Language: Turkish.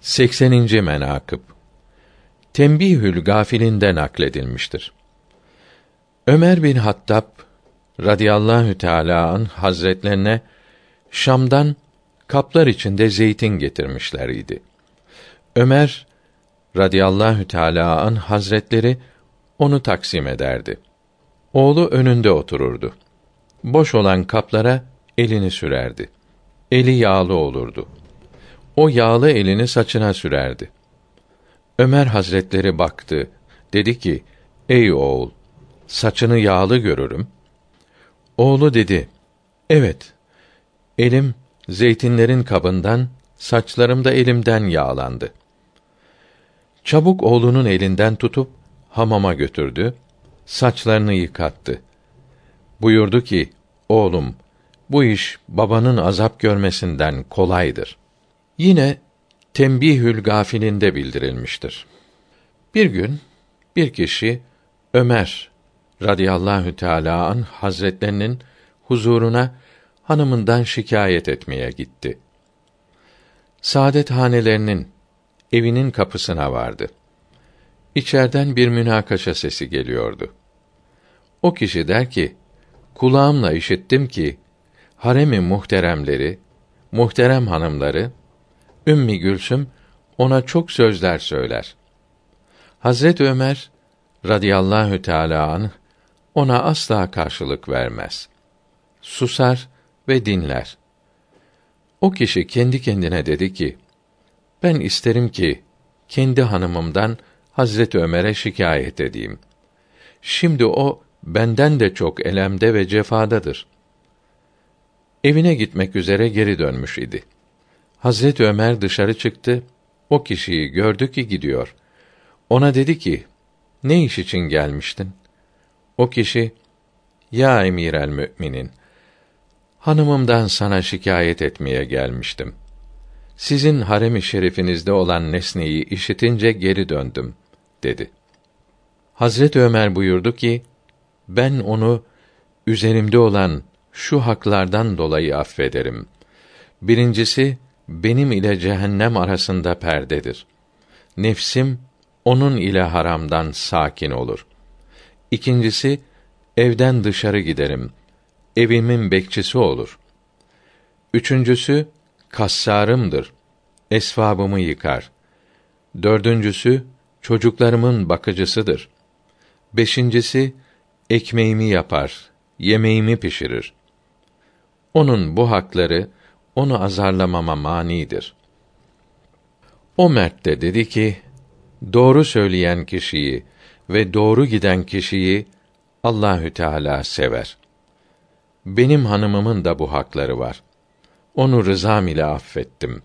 80. menakıb Tembihül Gafilinde nakledilmiştir. Ömer bin Hattab radıyallahu teala an hazretlerine Şam'dan kaplar içinde zeytin getirmişler idi. Ömer radıyallahu teala an hazretleri onu taksim ederdi. Oğlu önünde otururdu. Boş olan kaplara elini sürerdi. Eli yağlı olurdu. O yağlı elini saçına sürerdi. Ömer Hazretleri baktı. Dedi ki: Ey oğul, saçını yağlı görürüm. Oğlu dedi: Evet. Elim zeytinlerin kabından, saçlarım da elimden yağlandı. Çabuk oğlunun elinden tutup hamama götürdü. Saçlarını yıkattı. Buyurdu ki: Oğlum, bu iş babanın azap görmesinden kolaydır. Yine Tembihül Gafilinde bildirilmiştir. Bir gün bir kişi Ömer radıyallahu teala an hazretlerinin huzuruna hanımından şikayet etmeye gitti. Saadet hanelerinin evinin kapısına vardı. İçerden bir münakaşa sesi geliyordu. O kişi der ki: Kulağımla işittim ki haremi muhteremleri, muhterem hanımları Ümmi Gülsüm ona çok sözler söyler. Hazret Ömer radıyallahu teala anh ona asla karşılık vermez. Susar ve dinler. O kişi kendi kendine dedi ki: Ben isterim ki kendi hanımımdan Hazret Ömer'e şikayet edeyim. Şimdi o benden de çok elemde ve cefadadır. Evine gitmek üzere geri dönmüş idi. Hazret Ömer dışarı çıktı. O kişiyi gördü ki gidiyor. Ona dedi ki: Ne iş için gelmiştin? O kişi: Ya emir el müminin, hanımımdan sana şikayet etmeye gelmiştim. Sizin harem-i şerifinizde olan nesneyi işitince geri döndüm, dedi. Hazret Ömer buyurdu ki, ben onu üzerimde olan şu haklardan dolayı affederim. Birincisi, benim ile cehennem arasında perdedir. Nefsim onun ile haramdan sakin olur. İkincisi evden dışarı giderim. Evimin bekçisi olur. Üçüncüsü kassarımdır. Esvabımı yıkar. Dördüncüsü çocuklarımın bakıcısıdır. Beşincisi ekmeğimi yapar, yemeğimi pişirir. Onun bu hakları onu azarlamama manidir. O mert de dedi ki, doğru söyleyen kişiyi ve doğru giden kişiyi Allahü Teala sever. Benim hanımımın da bu hakları var. Onu rızam ile affettim.